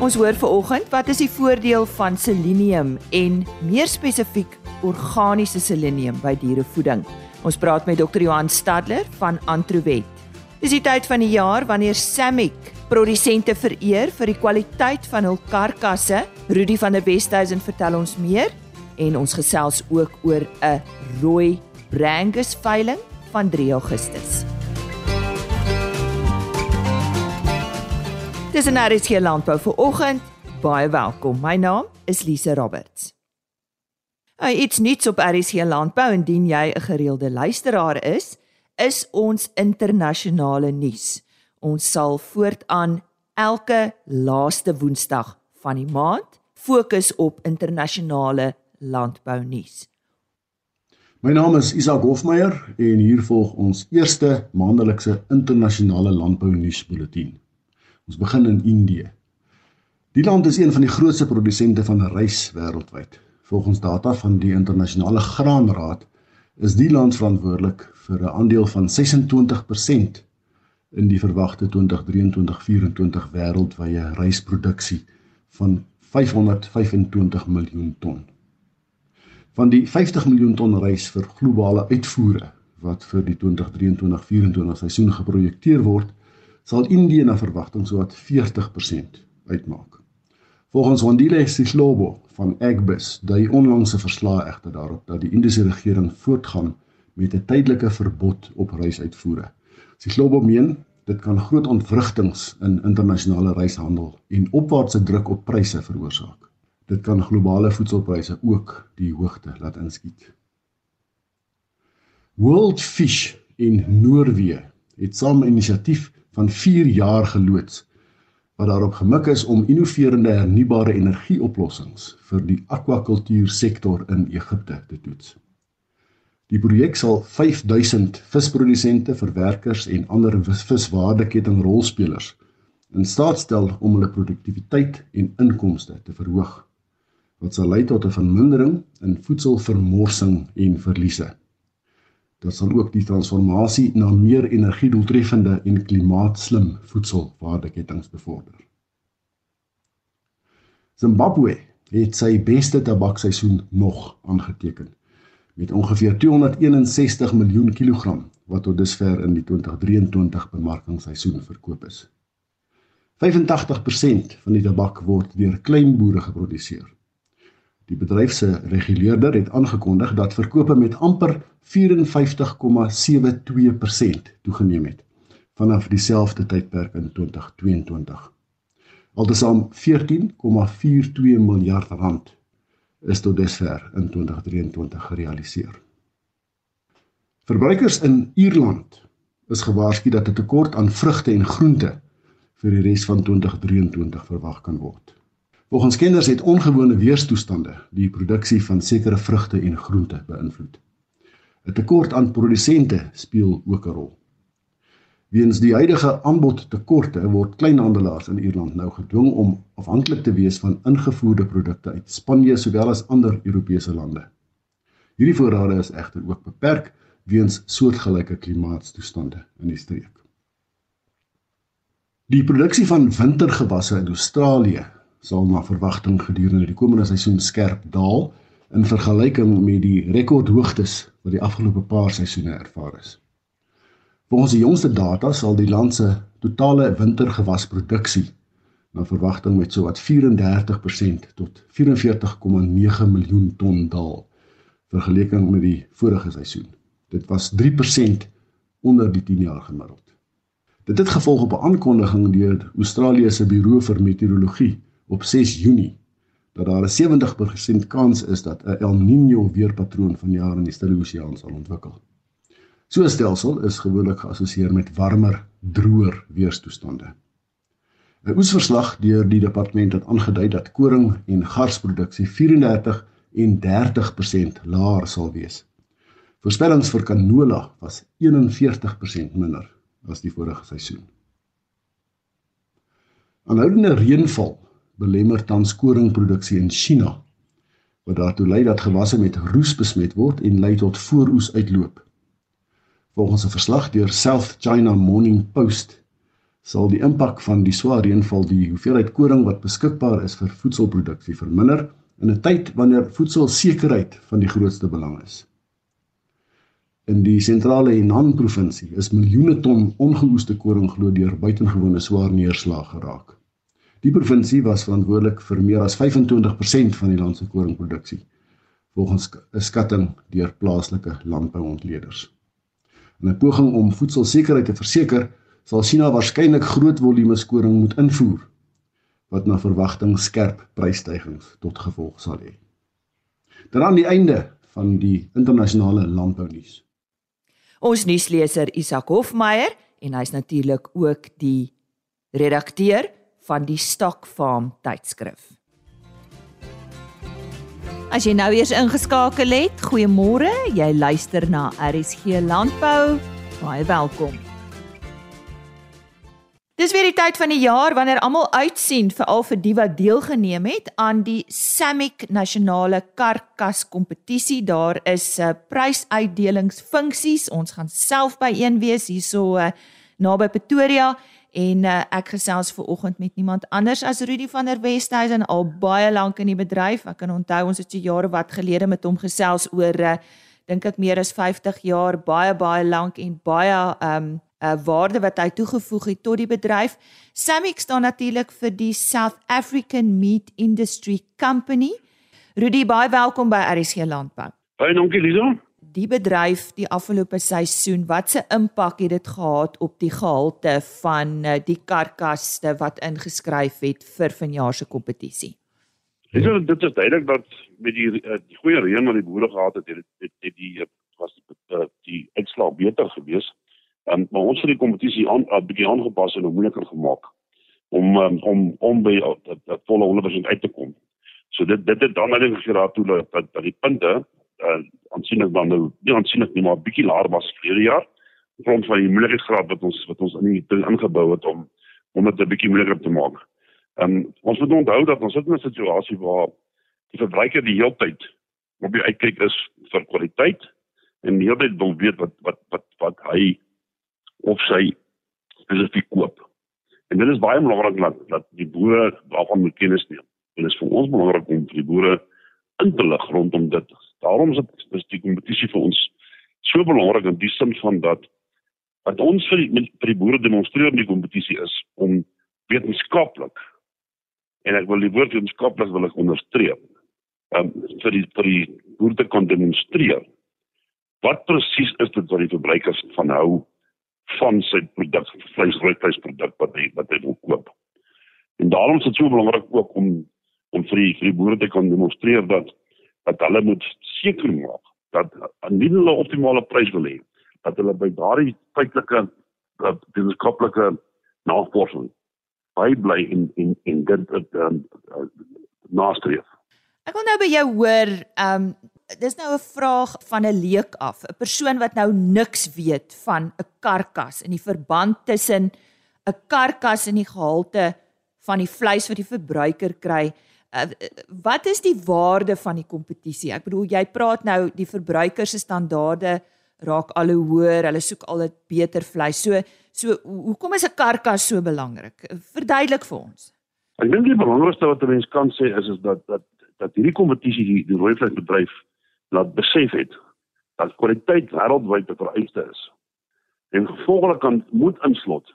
Ons hoor veraloggend wat is die voordeel van selenium en meer spesifiek organiese selenium by dierevoeding. Ons praat met Dr. Johan Stadler van Antrowet. Dis die tyd van die jaar wanneer Samick produsente vereer vir die kwaliteit van hul karkasse. Rudy van der Westhuizen vertel ons meer en ons gesels ook oor 'n rooi Brangus veiling van 3 Augustus. Dis 'n RSG landbou vir oggend. Baie welkom. My naam is Lise Roberts. Hy iets nuuts op RSG landbou indien jy 'n gereelde luisteraar is, is ons internasionale nuus. Ons sal voortaan elke laaste Woensdag van die maand fokus op internasionale landbou nuus. My naam is Isak Hofmeyer en hier volg ons eerste maandelikse internasionale landbou nuusbulletin. Ons begin in Indië. Die land is een van die grootste produsente van rys wêreldwyd. Volgens data van die internasionale graanraad is die land verantwoordelik vir 'n aandeel van 26% in die verwagte 2023-24 wêreldwye rysproduksie van 525 miljoen ton. Van die 50 miljoen ton rys vir globale uitvoere wat vir die 2023-24 seisoen geprojekteer word, sal Indië na verwagting sowat 40% uitmaak. Volgens Wandile Sihlobo van Agbus dui onlangse verslae egter daarop dat die Indiese regering voortgaan met 'n tydelike verbod op rysuitvoere. Sihlobo meen dit kan groot ontwrigtings in internasionale ryshandel en opwaartse druk op pryse veroorsaak. Dit kan globale voedselpryse ook die hoogte laat inskiet. World Fish in Noorwe het saam 'n inisiatief van 4 jaar geloods wat daarop gemik is om innoverende hernubare energieoplossings vir die akwakultuursektor in Egipte te toets. Die projek sal 5000 visprodusente, verwerkers en ander viswaardeketting rolspelers in staat stel om hulle produktiwiteit en inkomste te verhoog wat sal lei tot 'n vermindering in voedselvermorsing en verliese. Dit sal ook die transformasie na meer energiedoeltreffende en klimaatslim voedselwaardeketings bevorder. Zimbabwe het sy beste tabakseisoen nog aangeteken met ongeveer 261 miljoen kilogram wat tot dusver in die 2023 bemarkingsseisoen verkoop is. 85% van die tabak word deur kleinboere geproduseer Die bedryf se reguleerder het aangekondig dat verkope met amper 54,72% toegeneem het vanaf dieselfde tydperk in 2022. Altesaam 14,42 miljard rand is tot dusver in 2023 gerealiseer. Verbruikers in Ierland is gewaarsku dat 'n tekort aan vrugte en groente vir die res van 2023 verwag kan word. Volgens kenners het ongewone weerstoestande die produksie van sekere vrugte en groente beïnvloed. 'n Tekort aan produsente speel ook 'n rol. Weens die huidige aanbodtekorte word kleinhandelaars in Ierland nou gedwing om afhanklik te wees van ingevoerde produkte uit Spanje sowel as ander Europese lande. Hierdie voorrade is egter ook beperk weens soortgelyke klimaatstoestande in die streek. Die produksie van wintergewasse in Australië sal na verwagting gedurende die komende seisoen skerp daal in vergelyking met die rekordhoogtes wat die afgelope paar seisoene ervaar is. Volgens die jongste data sal die land se totale wintergewasproduksie na verwagting met sowat 34% tot 44,9 miljoen ton daal vergelyking met die vorige seisoen. Dit was 3% onder die 10 jaar gemiddeld. Dit het gevolg op 'n aankondiging deur Australië se Buro vir Meteorologie op 6 Junie dat daar 'n 70% kans is dat 'n El Niño weerpatroon vanjaar in die Stille Oseaan sal ontwikkel. So 'n stelsel is gewoonlik geassosieer met warmer, droër weerstoestande. 'n Oesverslag deur die departement het aangedui dat koring en garsproduksie 34 en 30% laer sal wees. Voorspellings vir canola was 41% minder as die vorige seisoen. Aanhoudende reënval belemmer tans koringproduksie in China wat daartoe lei dat gewasse met roes besmet word en lei tot vooroes uitloop. Volgens 'n verslag deur South China Morning Post sal die impak van die swaar reënval die hoeveelheid koring wat beskikbaar is vir voedselproduksie verminder in 'n tyd wanneer voedselsekerheid van die grootste belang is. In die sentrale Henan provinsie is miljoene ton ongeoeste koring glo deur buitengewone swaar neerslag geraak. Die provinsie was verantwoordelik vir meer as 25% van die land se koringproduksie volgens 'n skatting deur plaaslike landbouontleeders. In 'n poging om voedselsekerheid te verseker, sal China waarskynlik groot volumes koring moet invoer wat na verwagting skerp prysstygings tot gevolg sal hê. Dan aan die einde van die internasionale landbounuus. Ons nuusleser Isak Hofmeyer en hy's natuurlik ook die redakteur van die Stock Farm tydskrif. As jy nou eers ingeskakel het, goeiemôre. Jy luister na RSG Landbou. Baie welkom. Dis weer die tyd van die jaar wanneer almal uitsien vir al vir die wat deelgeneem het aan die Samick nasionale karkas kompetisie. Daar is 'n uh, prysuitdelingsfunksies. Ons gaan self by een wees hierso uh, naby Pretoria en uh, ek gesels ver oggend met niemand anders as Rudy van der Westhuizen al baie lank in die bedryf. Ek kan onthou ons het so jare wat gelede met hom gesels oor uh, dink ek meer as 50 jaar, baie baie lank en baie um 'n uh, waarde wat hy toegevoeg het tot die bedryf. Samix staan natuurlik vir die South African Meat Industry Company. Rudy, baie welkom by RSG Landbou. Baie dankie Liso. Die bedryf die afgelope seisoen, wat se impak het dit gehad op die gehalte van uh, die karkasse wat ingeskryf het vir vanjaar se kompetisie? Liso, dit is duidelik dat met die uh, die goeie reën wat die boere gehad het, het, het, het die uh, was die, die uitslag beter gewees. Um, maar ons het die kompetisie aan 'n bietjie aangepas en moeiliker gemaak om um, om om by dat, dat volle 100% uit te kom. So dit dit het dan net geraak toe dat, dat die punte uh, aansienlik dan nou nie aansienlik nie maar bietjie laer was verlede jaar grond van die moeilikheidsgraad wat ons wat ons in die ding ingebou het om om dit 'n bietjie moeiliker te maak. Ehm um, ons moet onthou dat ons sit in 'n situasie waar die verbruiker die hele tyd op die uitkyk is vir kwaliteit en die hele tyd wil weet wat wat wat wat hy of sy spesifiek koop. En dit is baie belangrik dat dat die boere daarvan moet kennis neem. En dit is vir ons belangrik om vir die boere in te lig rondom dit. Daarom is dit is die kompetisie vir ons so belangrik in die sin van dat wat ons vir die, vir die boere demonstreer in die kompetisie is om wetenskaplik en ek wil die woord wetenskaplik wil ek onderstreep. Um, vir die vir die boere te kon demonstreer wat presies is dit wat die verbruikers van hou van sy produk, vleis, rooivleisproduk wat hy wat hy wil koop. En daarom is dit so belangrik ook om om vir die, vir die boere te kan demonstreer dat dat hulle moet seker maak dat indien hulle optimale prys wil hê, dat hulle by daardie feitelike dat wetenskaplike navorsing by bly in in in dit dit um, uh, nastreef. Ek wil nou by jou hoor, ehm um, dis nou 'n vraag van 'n leek af, 'n persoon wat nou niks weet van 'n karkas en die verband tussen 'n karkas en die gehalte van die vleis wat die verbruiker kry. Uh, wat is die waarde van die kompetisie? Ek bedoel jy praat nou die verbruiker se standaarde raak al hoe hoër, hulle soek al 'n beter vleis. So so hoekom is 'n karkas so belangrik? Verduidelik vir ons. Ek dink die belangrikste wat 'n mens kan sê is is dat dat dat hierdie kompetisie die, die rooi vleisbedryf laat besef het dat kwaliteit wêreldwyd 'n vereiste is. En gevolglik kan moet inslot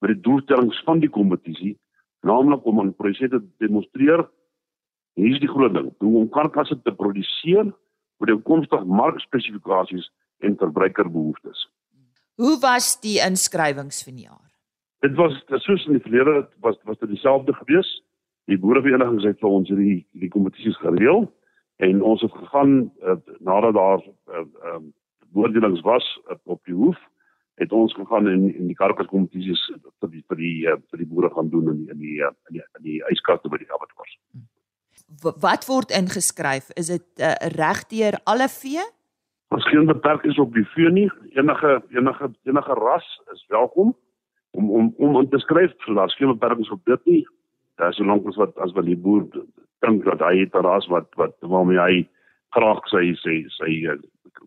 met die doelstellings van die kompetisie, naamlik om aan produsente te demonstreer hier is die groot ding, hoe om karkasse te produseer met die toekomstige markspesifikasies en verbruikerbehoeftes. Hoe was die inskrywings vir die jaar? Dit was soos in die verlede was was dit dieselfde gewees. Die boereverenigings het vir ons hierdie die kompetisies gereël en ons het gegaan uh, nadat daar ehm uh, um, woordelings was uh, op die hoef het ons gegaan in in die karkaskompetisies vir die vir die uh, vir die boere gaan doen in die, in die in die, in die yskaste by die abattoirs. Wat word ingeskryf? Is dit uh, regdeur alle vee? Ons geen beperkings op die vee nie. Enige enige enige ras is welkom om om om in te skryf. Daar's geen beperkings op dit nie. Daar is solank as wat as wat die boer dink dat hy 'n ras wat wat waarmee hy graag sy sy sy eh,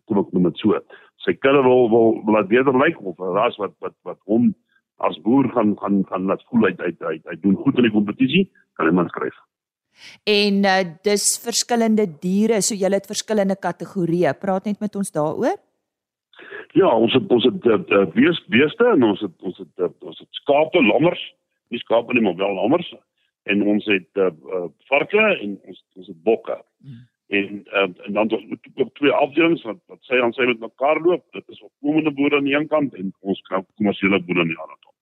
kom ek noem dit so sy kudde wil wil laat beter lyk of 'n ras wat wat wat hom as boer gaan gaan gaan laat voel uit uit uit hy doen goed in die kompetisie, kan hy maar skryf. En uh, dis verskillende diere, so jy het verskillende kategorieë. Praat net met ons daaroor. Ja, ons het ons het uh, uh, bees, beeste en ons het ons het uh, ons het skape, lammers, nie skape nie, maar wel lammers en ons het uh, uh, varke en ons ons het bokke. Hmm. En uh, en dan ook twee afdelings wat wat sê ons sê met mekaar loop. Dit is opkomende boere aan die een kant en ons kommersiële boere aan die ander kant.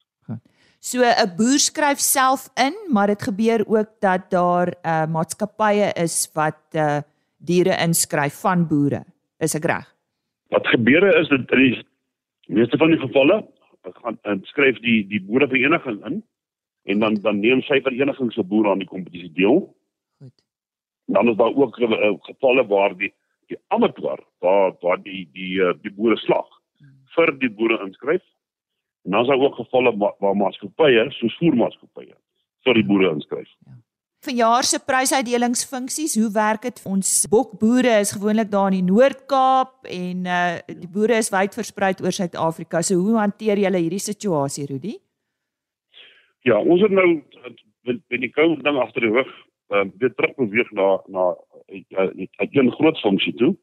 So 'n boer skryf self in, maar dit gebeur ook dat daar uh, maatskappye is wat uh, diere inskryf van boere. Is ek reg? Wat gebeur is dit in die meeste van die gevalle gaan skryf die die boerevereniging in en dan dan neem sy vereniging se boere aan die kompetisie deel. Goed. Dan is daar ook uh, gevalle waar die die amateur waar waar die die die, die boere slag hmm. vir die boere inskryf En dan is daar ook gevalle waar maatskappye, soos voermaatskappye, vir die boere inskryf. Ja. Verjaar se prysuitdelingsfunksies, hoe werk dit? Ons bokboere is gewoonlik daar in die Noord-Kaap en uh die boere is wyd versprei oor Suid-Afrika. So hoe hanteer julle hierdie situasie, Rudy? Ja, ons het nou met die COVID ding agter die rug, uh weer terug beweeg na na 'n uh, groot funksie toe.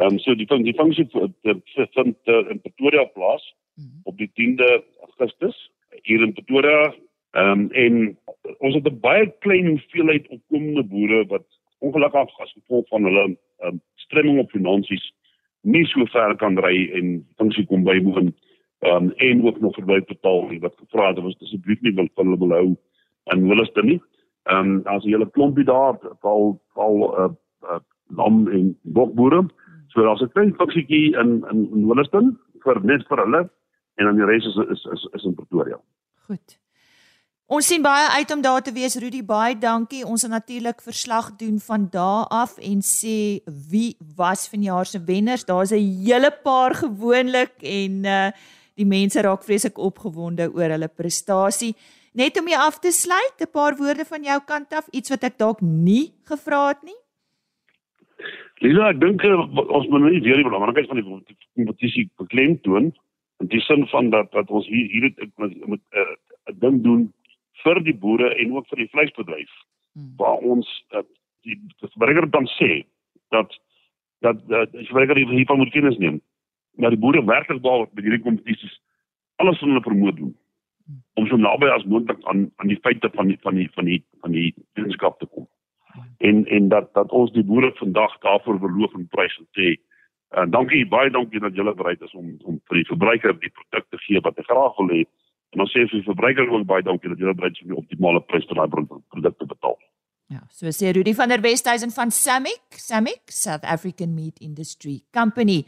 Ehm um, so die die funksie vind uh, in Pretoria plaas Mhm. op die 10de Augustus hier in Pretoria. Ehm um, en ons het 'n baie klein hoeveelheid opkomende boere wat ongelukkig as gevolg van hulle ehm um, stremming op finansies nie so ver kan ry en funksie kom bywoon ehm um, en ook nog verby betaal nie wat gevra het was asseblief nie wil van hulle wil hou en wil is dit nie. Ehm um, jy 'n klompie daar val val uh, uh, lam en bokboere so daar's 'n klein funksietjie in in in Williston vir net vir hulle en dan die res is is is, is in Pretoria. Goed. Ons sien baie uit om daar te wees Rudy baie dankie. Ons gaan natuurlik verslag doen van daar af en sê wie was vanjaar se wenners. Daar's 'n hele paar gewoonlik en uh die mense raak vreeslik opgewonde oor hulle prestasie. Net om jy af te sluit, 'n paar woorde van jou kant af, iets wat ek dalk nie gevra het nie. Lisa, ek dink uh, ons moet nie weer die belangrikheid van die kompetisie beklemtoon in die sin van dat dat ons hier hier met met 'n uh, ding doen vir die boere en ook vir die vleisbedryf hmm. waar ons uh, die verbruiker dan sê dat dat die verbruiker hiervan moet kennis neem maar die boere werklik daar met hierdie kompetisies alles van hulle vermoed doen hmm. om so naby as moontlik aan aan die feite van die van die van die van die wetenskap te kom. En en dat dat ons die boere vandag daarvoor beloof en prys en sê En uh, dankie baie dankie dat julle bereid is om om vir die verbruiker die produk te gee wat hy graag wil hê. En ons sê vir die verbruiker ook baie dankie dat julle bereid is om die optimale prys vir daai produk te betaal. Ja, so sê Rudy van der Westhuizen van Samic, Samic South African Meat Industry Company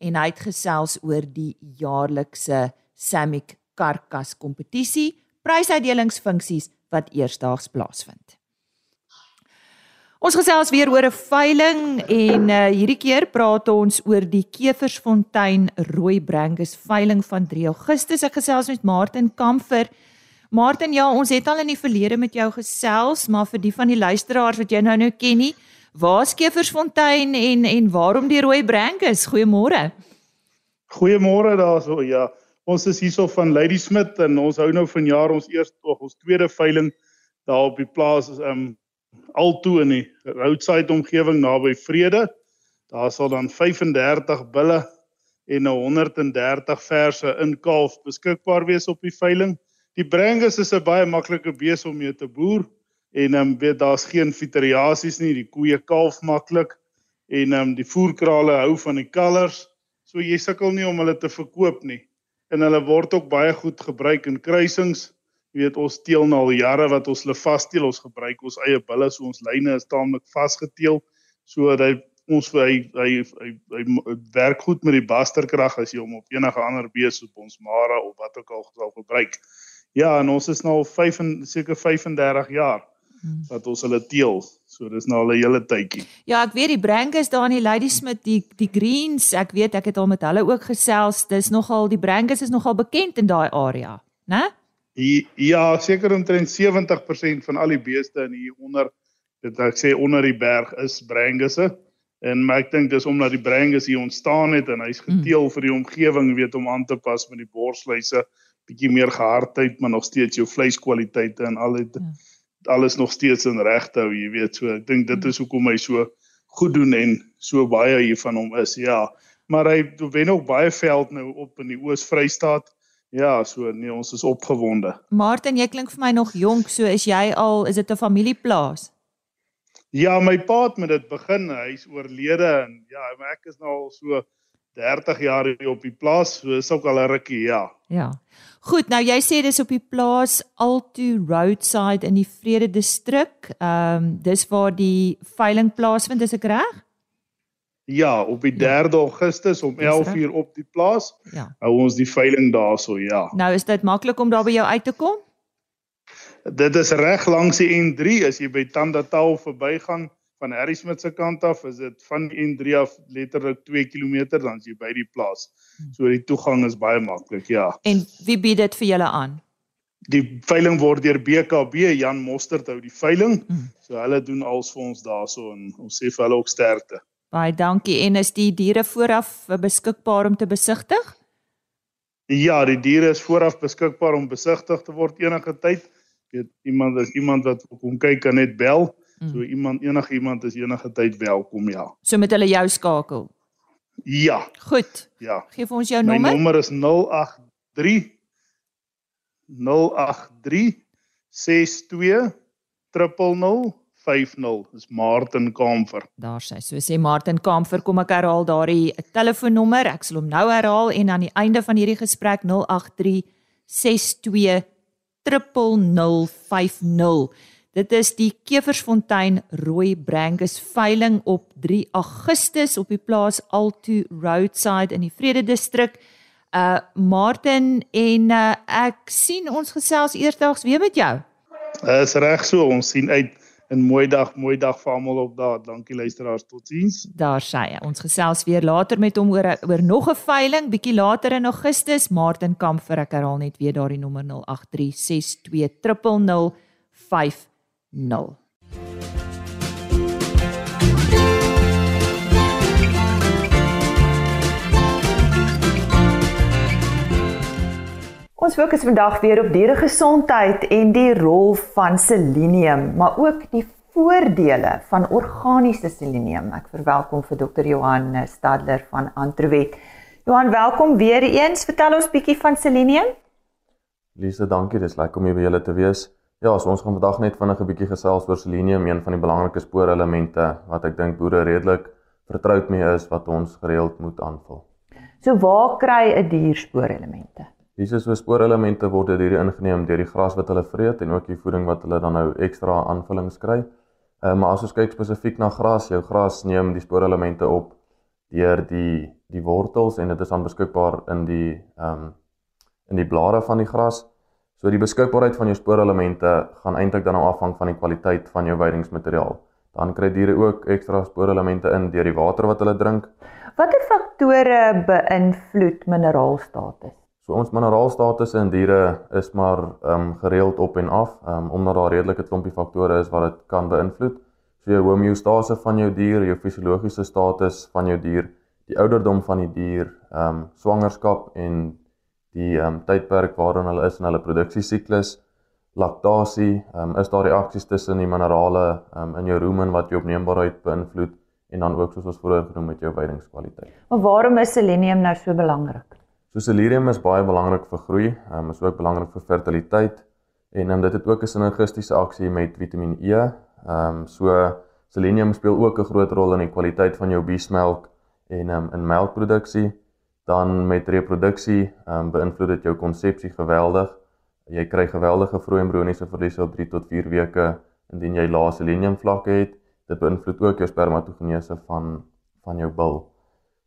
en hy het gesels oor die jaarlikse Samic karkas kompetisie, prysuitdelingsfunksies wat eersdaags plaasvind. Ons gesels weer oor 'n veiling en uh, hierdie keer praat ons oor die Keversfontein Rooi Brangus veiling van 3 Augustus. Ek gesels met Martin Kamfer. Martin, ja, ons het al in die verlede met jou gesels, maar vir die van die luisteraars wat jy nou nou ken nie, waar's Keversfontein en en waarom die Rooi Brangus? Goeiemôre. Goeiemôre daarso. Ja, ons is hierso van Lady Smith en ons hou nou vanjaar ons eerste ons tweede veiling daar op die plaas um altoe in die roadside omgewing naby Vrede. Daar sal dan 35 bulle en 130 verse in kalf beskikbaar wees op die veiling. Die Brangus is 'n baie maklike bees om mee te boer en ehm um, weet daar's geen fiteriasies nie, die koeie kalf maklik en ehm um, die voerkrale hou van die kalvers. So jy sukkel nie om hulle te verkoop nie. En hulle word ook baie goed gebruik in kruisings Jy weet ons teel nou al jare wat ons hulle vasteel. Ons gebruik ons eie bulle so ons lyne is taamlik vasgeteel. So dat hy ons hy hy hy, hy, hy werk goed met die basterkrag as jy hom op enige ander bees op ons mara of wat ook al sal gebruik. Ja, en ons is nou al 5 en seker 35 jaar hmm. wat ons hulle teel. So dis nou al 'n hele tydjie. Ja, ek weet die Brangus daar in die Ladysmith, die die Greens, ek weet ek het al met hulle ook gesels. Dis nogal die Brangus is nogal bekend in daai area, né? Ja, seker omtrent 70% van al die beeste in hier onder dit ek sê onder die berg is brangusse En maar ek dink dis omdat die brangus hier ontstaan het en hy's Mm. geteel vir die omgewing weet om aan te pas met die borsluise, bietjie meer gehardheid, maar nog steeds jou vleiskwaliteite en al het Ja. alles nog steeds in reg hou, jy weet. So ek dink dit Mm. is hoekom hy so goed doen en so baie hiervan hom is. Ja. Maar hy wen ook baie veld nou op in die Oos-Vrystaat. Ja, so nee, ons is opgewonde. Martin, jy klink vir my nog jonk, so is jy al is dit 'n familieplaas? Ja, my pa het met dit begin. Hy's oorlede en ja, maar ek is nou al so 30 jaar hier op die plaas. So is ook al 'n rukkie, ja. Ja. Goed, nou jy sê dis op die plaas Alto Roadside in die Vrede distrik. Ehm um, dis waar die veiling plaasvind, is ek reg? Ja, op die Ja. 3 Augustus om Dis 11 reg. uur op die plaas Ja. hou ons die veiling daarso, ja. Nou is dit maklik om daar by jou uit te kom? Dit is reg langs die N3 as jy by Tandataal verbygaan van Harry Smit se kant af, is dit van die N3 af letterlik 2 km dan is jy by die plaas. So die toegang is baie maklik, ja. En wie bied dit vir julle aan? Die veiling word deur BKB Jan Mostert hou die veiling. Mm. So hulle doen als vir ons daarso en ons sê vir hulle ook sterkte. Baie dankie. En is die diere vooraf beskikbaar om te besigtig? Ja, die diere is vooraf beskikbaar om besigtig te word enige tyd. Weet iemand as iemand wat kom kyk kan net bel. Mm. So iemand enige iemand is enige tyd welkom, ja. So met hulle jou skakel. Ja, Goed. ja. Gee vir ons jou My nommer. nommer is 083 083 62 0050. Dis Martin Kamfer. Daar sy. So sê Martin Kamfer, kom ek herhaal daardie telefoonnommer. Ek sal hom nou herhaal en aan die einde van hierdie gesprek 083 62 0050. Dit is die Keversfontein Rooi Brangus veiling op 3 Augustus op die plaas Alto Roadside in die Vrede distrik. Uh Martin en uh, ek sien ons gesels eersdaags weer met jou. Dis reg so. Ons sien uit 'n mooi dag, mooi dag vir almal op daar. Dankie luisteraars. Totsiens. Daar sê hy. Ons gesels weer later met hom oor oor nog 'n veiling bietjie later in Augustus. Martin Kamfer, ek herhaal net weer daardie nommer 0836200050. Ons fokus vandag weer op dieregesondheid en die rol van selenium, maar ook die voordele van organiese selenium. Ek verwelkom vir Dr. Johan Stadler van Antrowet. Johan, welkom weer eens. Vertel ons bietjie van selenium. Lise, dankie. Dis lekker om hier by julle te wees. Ja, so ons gaan vandag net vinnig 'n bietjie gesels oor selenium, een van die belangrike spoorelemente wat ek dink boere redelik vertroud mee is wat ons gereeld moet aanvul. So waar kry 'n dier spoorelemente? Dis so spoorelemente word deur hierdie ingeneem deur die gras wat hulle vreet en ook die voeding wat hulle dan nou ekstra aanvullings kry. Uh, maar as ons kyk spesifiek na gras, jou gras neem die spoorelemente op deur die die wortels en dit is dan beskikbaar in die ehm um, in die blare van die gras. So die beskikbaarheid van jou spoorelemente gaan eintlik dan nou afhang van die kwaliteit van jou weidingsmateriaal. Dan kry diere ook ekstra spoorelemente in deur die water wat hulle drink. Watter faktore beïnvloed mineraalstatus? So ons mineraalstatus in diere is maar ehm um, gereeld op en af, ehm um, omdat daar redelike klompie faktore is wat dit kan beïnvloed. So jou homeostase van jou dier, jou fisiologiese status van jou dier, die ouderdom van die dier, ehm um, swangerskap en die ehm um, tydperk waarin hulle is in hulle produksiesiklus, laktasie, ehm um, is daar reaksies tussen die minerale ehm um, in jou rumen wat jou opneembaarheid beïnvloed en dan ook soos ons vroeër genoem het jou weidingskwaliteit. Maar waarom is selenium nou so belangrik? So selenium is baie belangrik vir groei, um, is ook belangrik vir fertiliteit en um, dit het ook 'n sinergistiese aksie met Vitamiin E. Ehm um, so selenium speel ook 'n groot rol in die kwaliteit van jou biesmelk en um, in melkproduksie. Dan met reproduksie, ehm um, beïnvloed dit jou konsepsie geweldig. Jy kry geweldige vroeë embrioniese verliese op 3 tot 4 weke indien jy lae selenium vlakke het. Dit beïnvloed ook jou spermatogenese van van jou bil.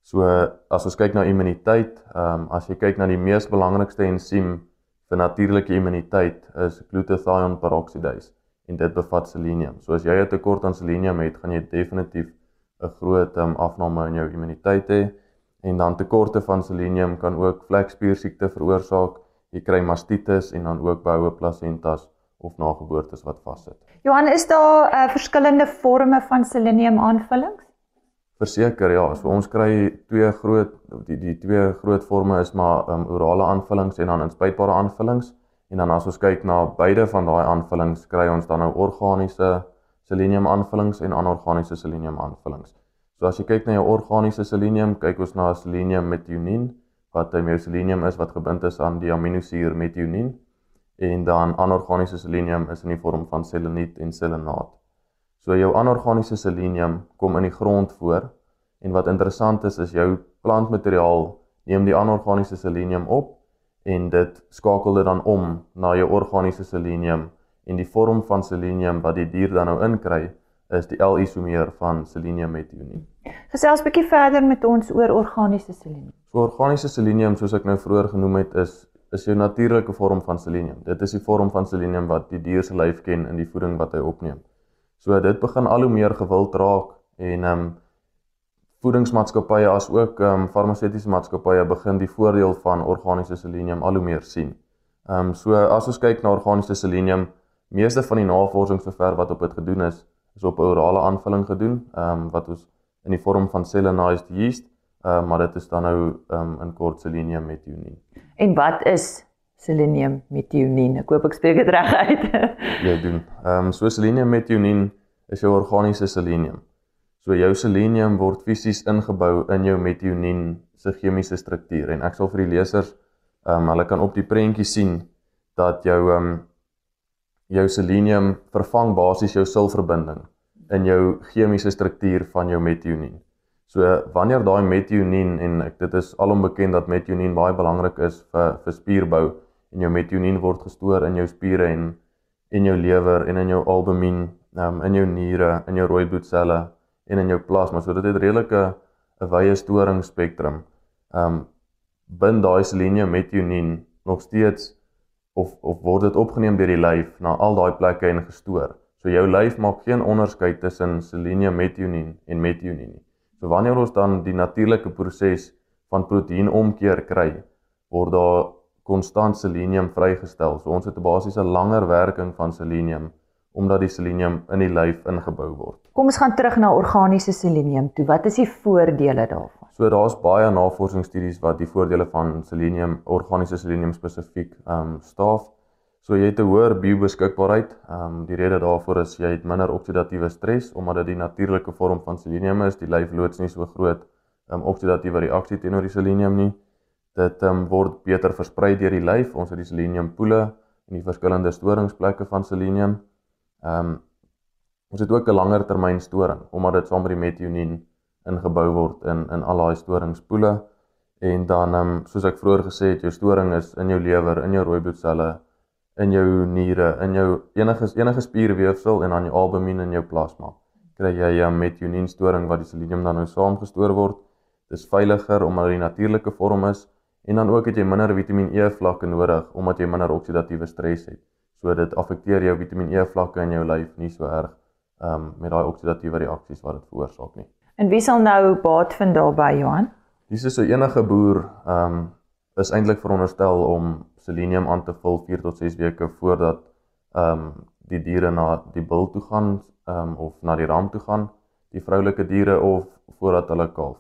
So as ons kyk na immuniteit, ehm um, as jy kyk na die mees belangrikste ensiem vir natuurlike immuniteit is glutathione peroxidase en dit bevat selenium. So as jy 'n tekort aan selenium het, gaan jy definitief 'n groot um, afname in jou immuniteit hê en dan tekorte van selenium kan ook vlekspiersiekte veroorsaak. Jy kry mastitis en dan ook behoue plasentas of nageboortes wat vassit. Johan, is daar uh, verskillende forme van selenium aanvullings? Verseker ja, so ons kry twee groot die die twee groot forme is maar um, orale aanvullings en dan inspuitbare aanvullings. En dan as ons kyk na beide van daai aanvullings, kry ons dan nou organiese selenium aanvullings en anorganiese selenium aanvullings. So as jy kyk na jou organiese selenium, kyk ons na selenium metionien wat jou selenium is wat gebind is aan die aminosuur metionien en dan anorganiese selenium is in die vorm van seleniet en selenaat. So jou anorganiese selenium kom in die grond voor en wat interessant is is jou plantmateriaal neem die anorganiese selenium op en dit skakel dit dan om na jou organiese selenium en die vorm van selenium wat die dier dan nou inkry is die L-isomeer van selenium metionien. Gesels 'n bietjie verder met ons oor organiese selenium. So organiese selenium soos ek nou vroeër genoem het is is jou natuurlike vorm van selenium. Dit is die vorm van selenium wat die dier se lyf ken in die voeding wat hy opneem. So dit begin al hoe meer gewild raak en ehm um, voedingsmaatskappye as ook ehm um, farmaseutiese maatskappye begin die voordeel van organiese selenium al hoe meer sien. Ehm um, so as ons kyk na organiese selenium, meeste van die navorsing sover wat op dit gedoen is, is op orale aanvulling gedoen, ehm um, wat ons in die vorm van selenized yeast, ehm um, maar dit is dan nou ehm um, in kort selenium metionien. En wat is selenium metionien? Ek hoop ek spreek dit reg uit. ja, doen. Ehm um, so selenium metionien is jou organiese selenium. So jou selenium word fisies ingebou in jou metionien se chemiese struktuur en ek sal vir die lesers ehm um, hulle kan op die prentjie sien dat jou ehm um, jou selenium vervang basies jou silverbinding in jou chemiese struktuur van jou metionien. So wanneer daai metionien en ek dit is alombekend dat metionien baie belangrik is vir vir spierbou en jou metionien word gestoor in jou spiere en in jou lewer en in jou albumin, ehm um, in jou niere, in jou rooi bloedselle en in jou plasma. So dit het redelike 'n wye storing spektrum. Um bin daai selenium metionien nog steeds of of word dit opgeneem deur die lyf na al daai plekke en gestoor. So jou lyf maak geen onderskeid tussen selenium metionien en metionien nie. So wanneer ons dan die natuurlike proses van proteïenomkeer kry, word daar konstant selenium vrygestel. So ons het 'n basiese langer werking van selenium omdat die selenium in die lyf ingebou word. Kom ons gaan terug na organiese selenium toe. Wat is die voordele daarvan? So daar's baie navorsingsstudies wat die voordele van selenium, organiese selenium spesifiek ehm um, staaf. So jy het 'n hoër biobeskikbaarheid. Ehm um, die rede daarvoor is jy het minder oksidatiewe stres omdat dit die natuurlike vorm van selenium is. Die lyf loods nie so groot ehm um, oksidatiewe reaksie teenoor die selenium nie. Dit um, word beter versprei deur die lyf. Ons het die seleniumpoele en die verskillende storingsplekke van selenium. Ehm um, ons het ook 'n langer termyn storing omdat dit saam met die metionien ingebou word in in al daai storingspoele en dan ehm um, soos ek vroeër gesê het, jou storing is in jou lewer, in jou rooi bloedselle, in jou niere, in jou enige enige spierweefsel en dan jou albumin in jou plasma. Kry jy 'n metionien storing wat die selenium dan nou saamgestoor word. Dis veiliger omdat dit 'n natuurlike vorm is en dan ook het jy minder Vitamiin E vlakke nodig omdat jy minder oksidatiewe stres het. So dit affekteer jou Vitamiin E vlakke in jou lyf nie so erg um met daai oksidatiewe reaksies wat dit veroorsaak nie. En wie sal nou baat vind daarby Johan? Dis so enige boer um is eintlik veronderstel om selenium aan te vul 4 tot 6 weke voordat um die diere na die bul toe gaan um of na die ram toe gaan, die vroulike diere of voordat hulle kalf.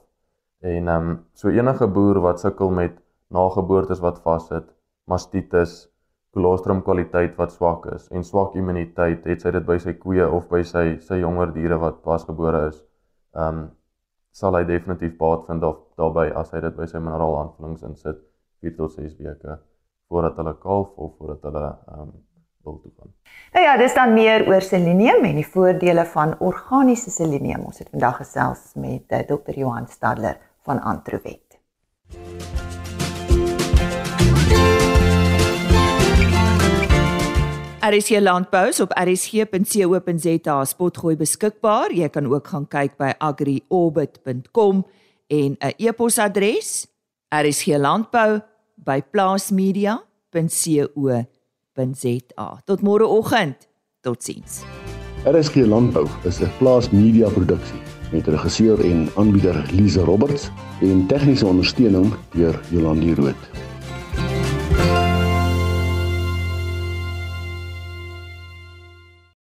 En um so enige boer wat sukkel met nageboortes wat vassit, mastitis, kolostrum kwaliteit wat swak is en swak immuniteit, het sy dit by sy koeie of by sy sy jonger diere wat pasgebore is, ehm um, sal hy definitief baat vind of daarbey as hy dit by sy mineralaanvullings insit 4 tot 6 weke voordat hulle kalf of voordat hulle ehm um, wil toe gaan. Nou ja, dis dan meer oor selenium en die voordele van organiese selenium. Ons het vandag gesels met uh, eh, Dr. Johan Stadler van Antrowet. RSC Landbou op rsg.co.za spotgooi beskikbaar. Jy kan ook gaan kyk by agriorbit.com en 'n e-posadres rsglandbou@plaasmedia.co.za. Tot môreoggend. Totsiens. RSG Landbou is 'n plaasmedia produksie met regisseur en aanbieder Lize Roberts en tegniese ondersteuning deur Jolande Rooi.